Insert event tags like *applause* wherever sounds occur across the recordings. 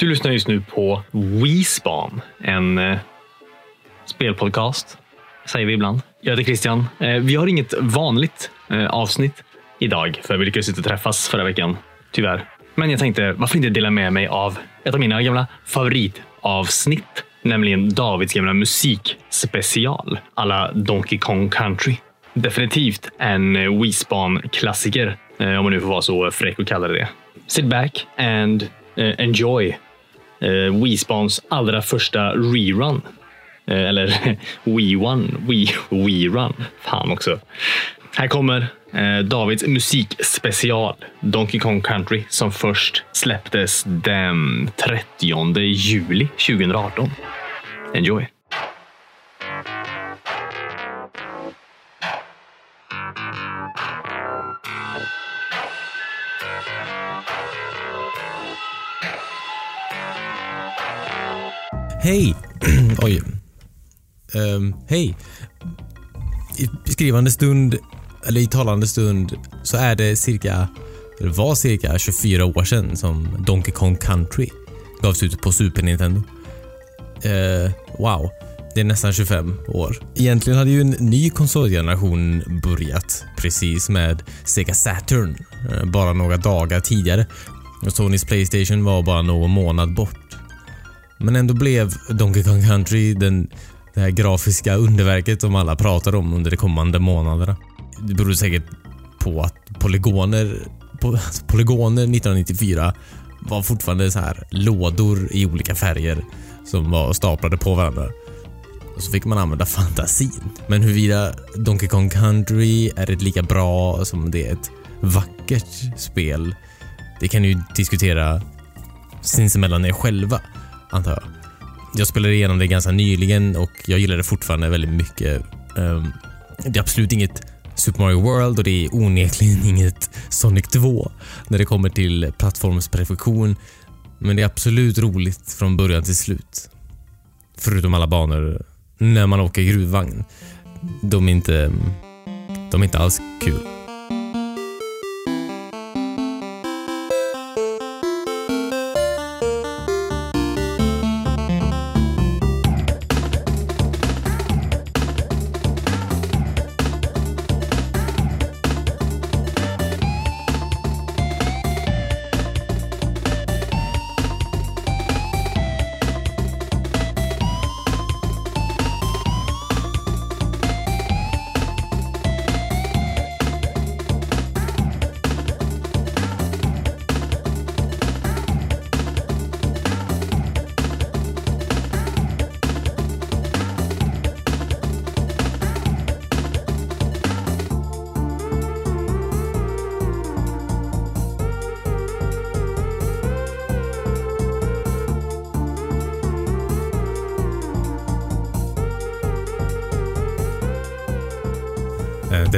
Du lyssnar just nu på WeSpan, en eh, spelpodcast, säger vi ibland. Jag heter Christian. Eh, vi har inget vanligt eh, avsnitt idag, för vi lyckades inte träffas förra veckan, tyvärr. Men jag tänkte, varför inte dela med mig av ett av mina gamla favoritavsnitt, nämligen Davids gamla musikspecial alla Donkey Kong Country. Definitivt en eh, WeSpan-klassiker, eh, om man nu får vara så fräck och kalla det det. Sit back and eh, enjoy eh, WeSpans allra första rerun. Eh, eller *laughs* We One, We, We Run. Fan också. Här kommer eh, Davids musikspecial Donkey Kong Country som först släpptes den 30 juli 2018. Enjoy! Hej! *clears throat* Oj. Um, Hej. I skrivande stund, eller i talande stund, så är det cirka, eller var cirka 24 år sedan som Donkey Kong Country gavs ut på Super Nintendo. Uh, wow. Det är nästan 25 år. Egentligen hade ju en ny konsolgeneration börjat precis med Sega Saturn eh, bara några dagar tidigare. Och Sonys Playstation var bara någon månad bort. Men ändå blev Donkey Kong Country den, det här grafiska underverket som alla pratar om under de kommande månaderna. Det beror säkert på att polygoner, po, alltså polygoner 1994 var fortfarande så här lådor i olika färger som var staplade på varandra. Och så fick man använda fantasin. Men huruvida Donkey Kong Country är ett lika bra som det är ett vackert spel, det kan ju diskutera sinsemellan er själva antar jag. Jag spelade igenom det ganska nyligen och jag gillar det fortfarande väldigt mycket. Ehm, det är absolut inget Super Mario World och det är onekligen *laughs* inget Sonic 2 när det kommer till plattformsperfektion. Men det är absolut roligt från början till slut. Förutom alla banor när man åker gruvvagn. De är inte, de är inte alls kul.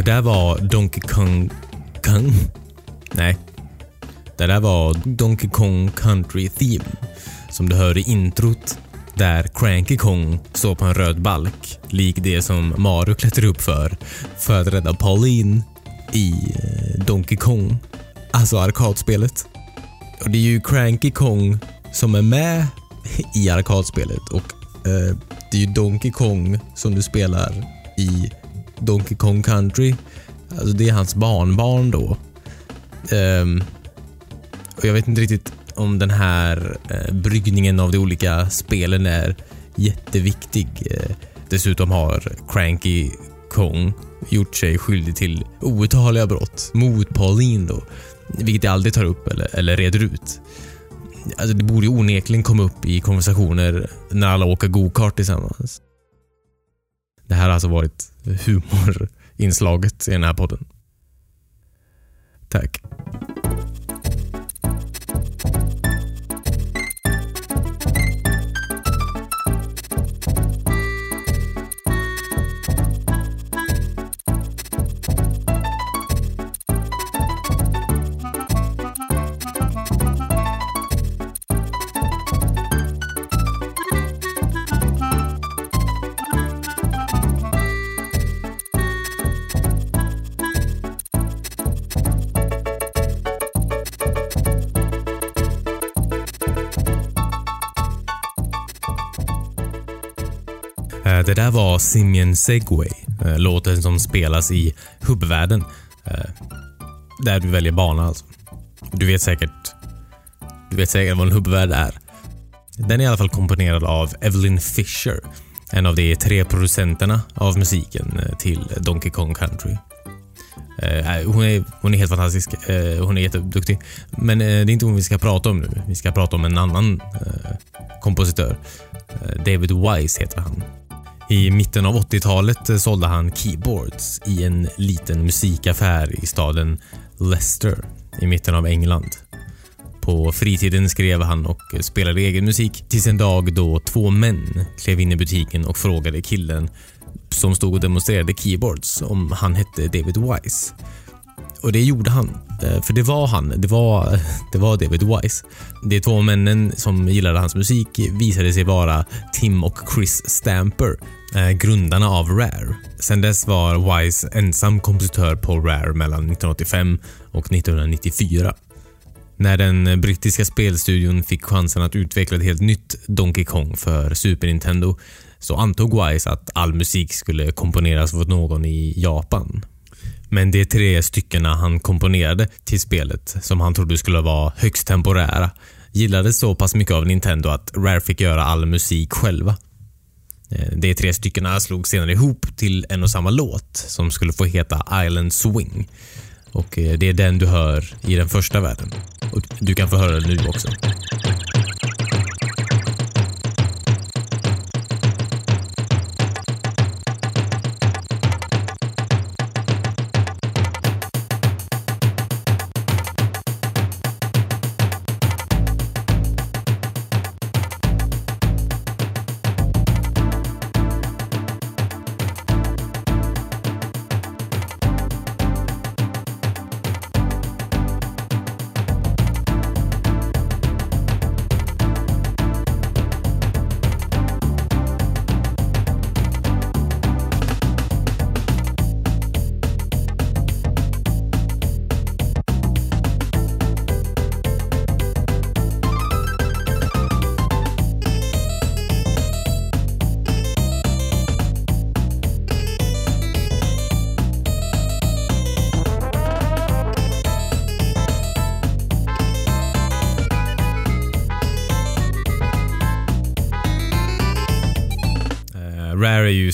Det där var Donkey Kong... Kong? Nej. Det där var Donkey Kong Country Theme. Som du hör i introt. Där Cranky Kong står på en röd balk. Lik det som Mario klättrar upp för. För att rädda Pauline i eh, Donkey Kong. Alltså arkadspelet. Och det är ju Cranky Kong som är med i arkadspelet och eh, det är ju Donkey Kong som du spelar i Donkey Kong Country. Alltså det är hans barnbarn då. Um, och jag vet inte riktigt om den här eh, bryggningen av de olika spelen är jätteviktig. Eh, dessutom har Cranky Kong gjort sig skyldig till otaliga brott mot Pauline då. Vilket jag aldrig tar upp eller, eller reder ut. Alltså det borde ju onekligen komma upp i konversationer när alla åker go-kart tillsammans. Det här har alltså varit humorinslaget i den här podden. Tack. Eh, det där var Simian Segway, eh, låten som spelas i hubbvärlden. Eh, där du väljer bana alltså. Du vet säkert du vet säkert vad en hubbvärld är. Den är i alla fall komponerad av Evelyn Fisher, en av de tre producenterna av musiken till Donkey Kong Country. Hon är, hon är helt fantastisk. Hon är jätteduktig. Men det är inte hon vi ska prata om nu. Vi ska prata om en annan kompositör. David Wise heter han. I mitten av 80-talet eh, sålde han keyboards i en liten musikaffär i staden Leicester i mitten av England. På fritiden skrev han och eh, spelade egen musik tills en dag då två män klev in i butiken och frågade killen som stod och demonstrerade keyboards om han hette David Wise. Och det gjorde han. Eh, för det var han. Det var, *laughs* det var David Wise. De två männen som gillade hans musik visade sig vara Tim och Chris Stamper, Eh, grundarna av Rare. Sen dess var Wise ensam kompositör på Rare mellan 1985 och 1994. När den brittiska spelstudion fick chansen att utveckla ett helt nytt Donkey Kong för Super Nintendo så antog Wise att all musik skulle komponeras av någon i Japan. Men de tre styckena han komponerade till spelet, som han trodde skulle vara högst temporära, gillades så pass mycket av Nintendo att Rare fick göra all musik själva. Eh, de tre styckena slog senare ihop till en och samma låt som skulle få heta Island Swing. Och eh, det är den du hör i den första världen. Och du kan få höra den nu också.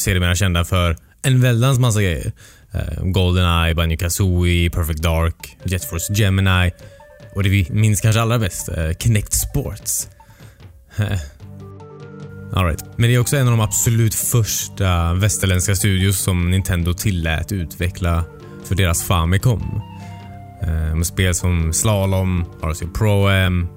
Sedermera kända för en väldans massa grejer. Eh, Goldeneye, Banjo Kazooie, Perfect Dark, Jet Force Gemini och det vi minns kanske allra bäst, eh, Kinect Sports. Eh, Alright. Men det är också en av de absolut första västerländska studios som Nintendo tillät utveckla för deras Famicom. Med spel som Slalom, RC Pro-Am,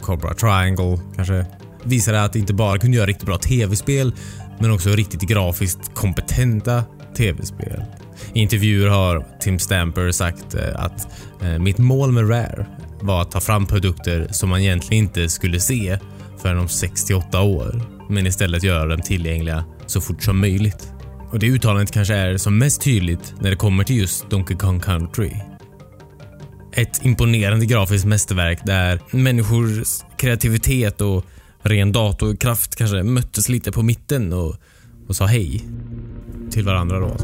Cobra Triangle kanske. Visade att det inte bara kunde göra riktigt bra tv-spel, men också riktigt grafiskt kompetenta tv-spel. I intervjuer har Tim Stamper sagt eh, att eh, mitt mål med Rare var att ta fram produkter som man egentligen inte skulle se förrän om 68 år, men istället göra dem tillgängliga så fort som möjligt. Och det uttalandet kanske är som mest tydligt när det kommer till just Donkey Kong Country. Ett imponerande grafiskt mästerverk där människors kreativitet och ren datorkraft kanske möttes lite på mitten och, och sa hej till varandra då.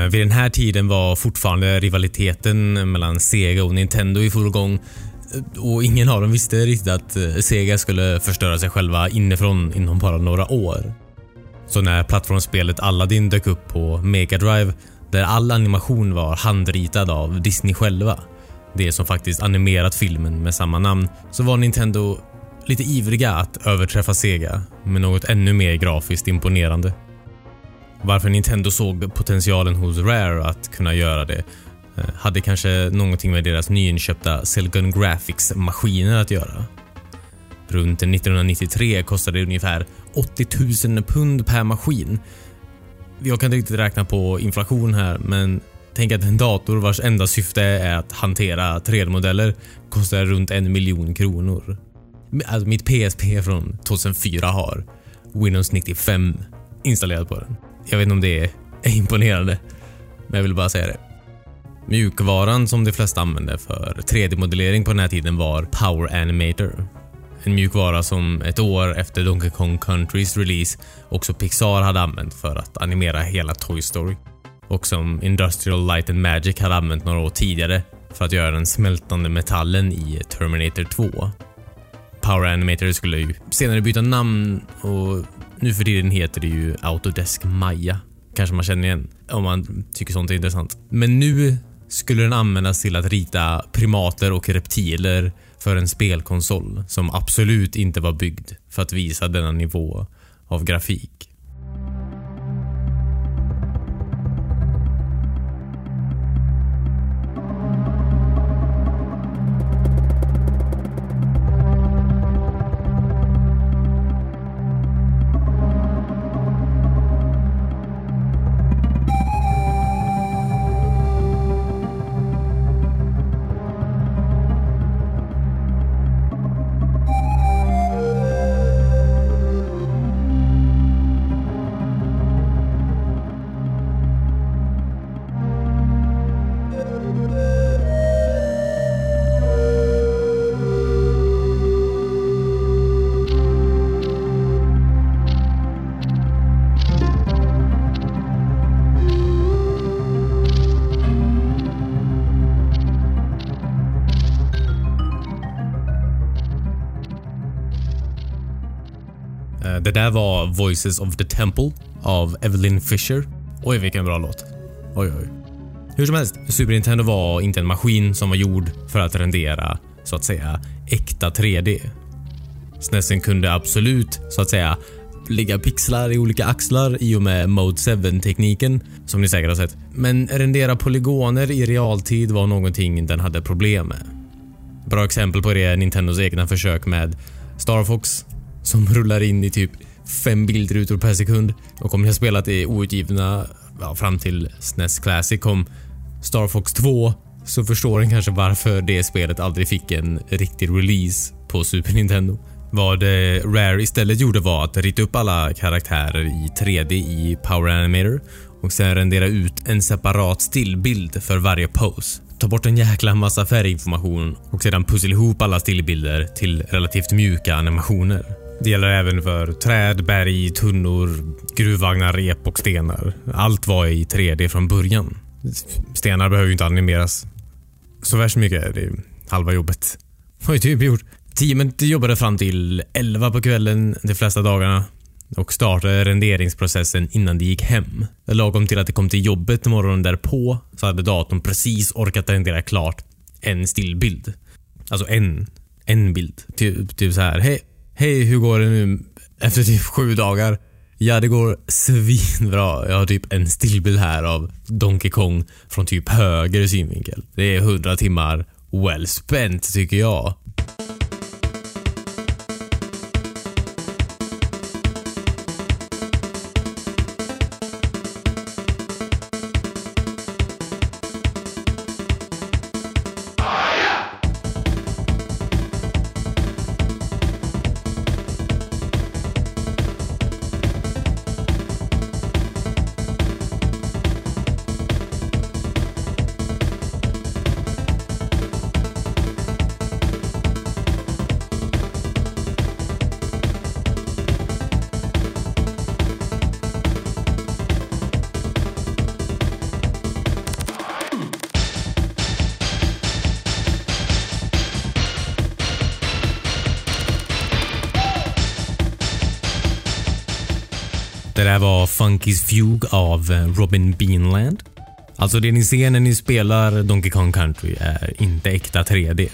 Eh, vid den här tiden var fortfarande rivaliteten mellan Sega och Nintendo i full gång eh, och ingen av dem visste riktigt att eh, Sega skulle förstöra sig själva inifrån inom bara några år. Så när plattformsspelet Aladdin dök upp på Mega Drive där all animation var handritad av Disney själva, det som faktiskt animerat filmen med samma namn, så var Nintendo lite ivriga att överträffa Sega med något ännu mer grafiskt imponerande. Varför Nintendo såg potentialen hos Rare att kunna göra det eh, hade kanske någonting med deras nyinköpta Silicon Graphics-maskiner att göra. Runt 1993 kostade det ungefär 80 000 pund per maskin. Jag kan inte riktigt räkna på inflation här, men tänk att en dator vars enda syfte är att hantera 3D-modeller kostar runt en miljon kronor. Alltså mitt PSP från 2004 har Windows 95 installerat på den. Jag vet inte om det är imponerande, men jag vill bara säga det. Mjukvaran som de flesta använde för 3D-modellering på den här tiden var Power Animator. En mjukvara som ett år efter Donkey Kong Countrys release också Pixar hade använt för att animera hela Toy Story. Och som Industrial Light and Magic hade använt några år tidigare för att göra den smältande metallen i Terminator 2. Power Animator skulle ju senare byta namn och nu för tiden heter det ju Autodesk Maya. Kanske man känner igen om man tycker sånt är intressant. Men nu skulle den användas till att rita primater och reptiler för en spelkonsol som absolut inte var byggd för att visa denna nivå av grafik. Det där var Voices of the Temple av Evelyn Fisher. Oj, vilken bra låt. Oj, oj. Hur som helst, Super Nintendo var inte en maskin som var gjord för att rendera, så att säga, äkta 3D. SNESen kunde absolut, så att säga, ligga pixlar i olika axlar i och med Mode 7-tekniken, som ni säkert har sett. Men rendera polygoner i realtid var någonting den hade problem med. Bra exempel på det är Nintendos egna försök med Star Fox som rullar in i typ fem bildrutor per sekund. Och om ni har spelat i outgivna ja, fram till SNES Classic kom Star Fox 2 så förstår ni kanske varför det spelet aldrig fick en riktig release på Super Nintendo. Vad Rare istället gjorde var att rita upp alla karaktärer i 3D i Power Animator och sen rendera ut en separat stillbild för varje pose. Ta bort en jäkla massa färginformation och sedan pussla ihop alla stillbilder till relativt mjuka animationer. Det gäller även för träd, berg, tunnor, gruvvagnar, rep och stenar. Allt var i 3D från början. Stenar behöver ju inte animeras så värst mycket. är Det halva jobbet. Har ju typ gjort. Teamet jobbade fram till 11 på kvällen de flesta dagarna och startade renderingsprocessen innan de gick hem. Lagom till att de kom till jobbet morgonen därpå så hade datorn precis orkat rendera klart en stillbild. Alltså en, en bild. Typ, typ så här. Hej, hej hur går det nu efter typ sju dagar? Ja, det går svinbra. Jag har typ en stillbild här av Donkey Kong från typ höger synvinkel. Det är 100 timmar well spent tycker jag. Var Funky's Fugue av eh, Robin Beanland. Alltså det ni ser när ni spelar Donkey Kong Country är inte äkta 3D.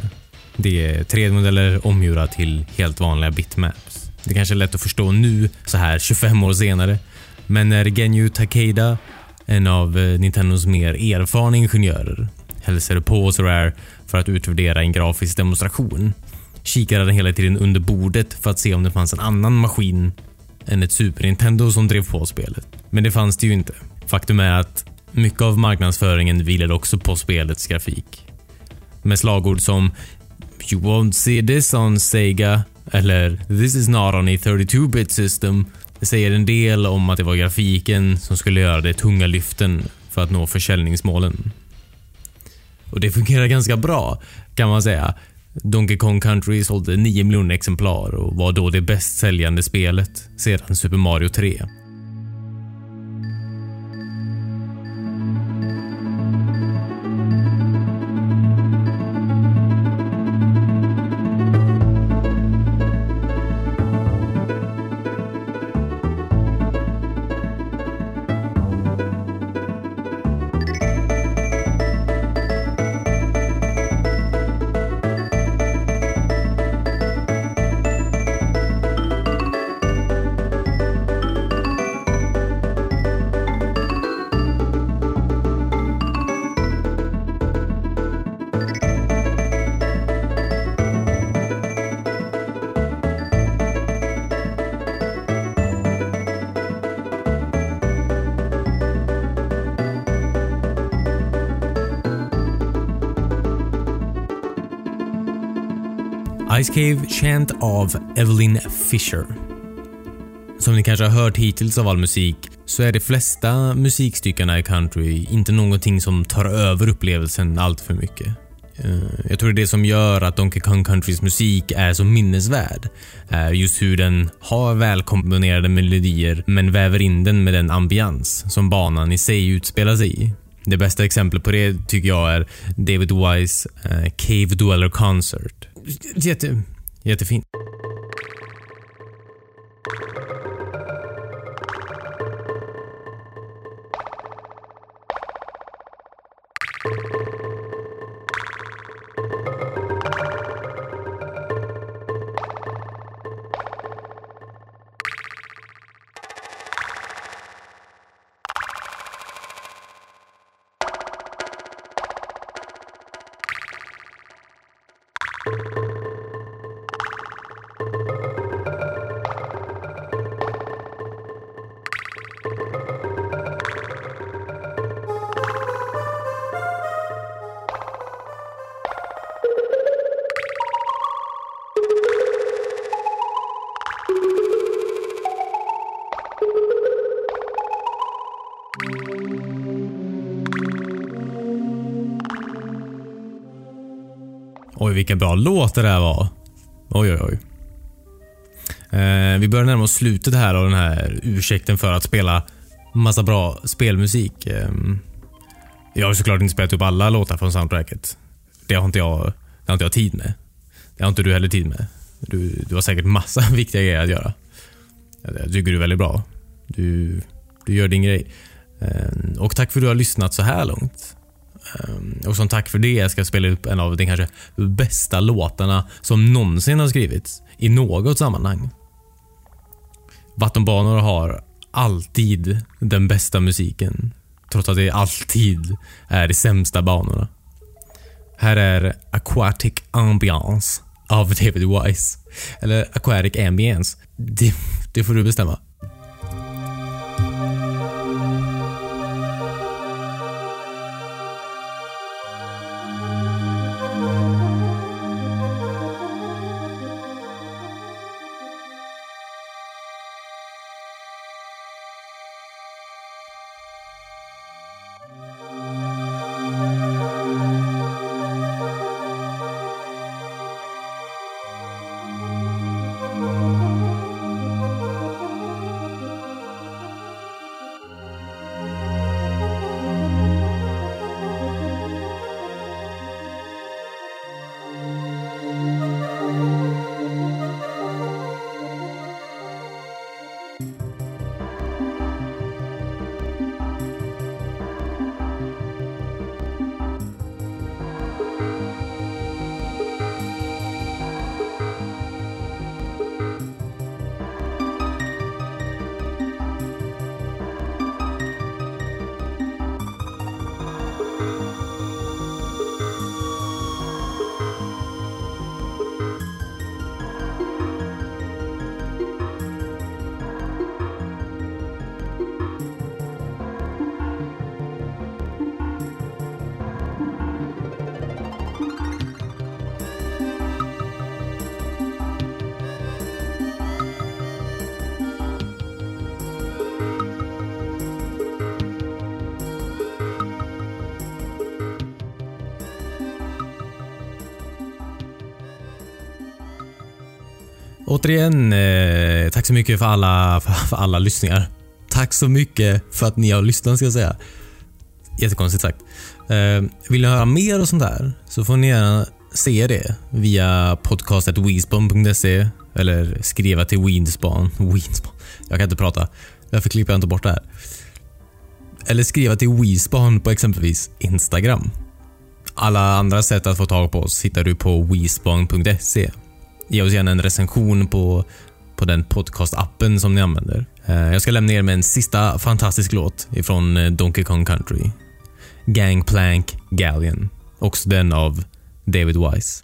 Det är 3D-modeller omgjorda till helt vanliga bitmaps. Det kanske är lätt att förstå nu, så här 25 år senare. Men när Genyu Takeda, en av eh, Nintendos mer erfarna ingenjörer, hälsade på oss Rare för att utvärdera en grafisk demonstration kikade han hela tiden under bordet för att se om det fanns en annan maskin än ett Super Nintendo som drev på spelet. Men det fanns det ju inte. Faktum är att mycket av marknadsföringen vilade också på spelets grafik. Med slagord som “You won't see this on Sega” eller “This is not on a 32-bit system” säger en del om att det var grafiken som skulle göra de tunga lyften för att nå försäljningsmålen. Och det fungerar ganska bra, kan man säga. Donkey Kong Country sålde 9 miljoner exemplar och var då det bäst säljande spelet sedan Super Mario 3. Ice Cave Chant av Evelyn Fisher. Som ni kanske har hört hittills av all musik så är de flesta musikstyckena i country inte någonting som tar över upplevelsen allt för mycket. Eh, jag tror det är det som gör att Donkey Kong Countrys musik är så minnesvärd. Är just hur den har välkomponerade melodier men väver in den med den ambians som banan i sig utspelar sig i. Det bästa exemplet på det tycker jag är David Wise eh, Cave Dweller Concert. Jätte, jättefint. Oj, vilken bra låt det där var. Oj, oj, oj. Eh, vi börjar närma oss slutet här av den här ursäkten för att spela massa bra spelmusik. Eh, jag har såklart inte spelat upp alla låtar från soundtracket. Det har inte jag, det har inte jag tid med. Det har inte du heller tid med. Du, du har säkert massa *laughs* viktiga grejer att göra. Jag tycker du är väldigt bra. Du, du gör din grej. Eh, och tack för att du har lyssnat så här långt. Ehm, och som tack för det ska jag spela upp en av de kanske bästa låtarna som någonsin har skrivits i något sammanhang. Vattenbanor har alltid den bästa musiken, trots att det alltid är de sämsta banorna. Här är Aquatic Ambiance av David Wise. Eller Aquatic Ambience. Det, det får du bestämma. Återigen, eh, tack så mycket för alla, för, *laughs* för alla lyssningar. Tack så mycket för att ni har lyssnat ska jag säga. Jättekonstigt sagt. Eh, vill ni höra mer och sånt där så får ni gärna se det via podcastetweespan.se eller skriva till Weenspan. Weenspan. Jag kan inte prata. Varför klipper jag inte bort det här. Eller skriva till Weespan på exempelvis Instagram. Alla andra sätt att få tag på oss hittar du på weespan.se. Ge oss gärna en recension på, på den podcast-appen som ni använder. Eh, jag ska lämna er med en sista fantastisk låt ifrån eh, Donkey Kong Country. Gangplank Galleon. Också den av David Wise.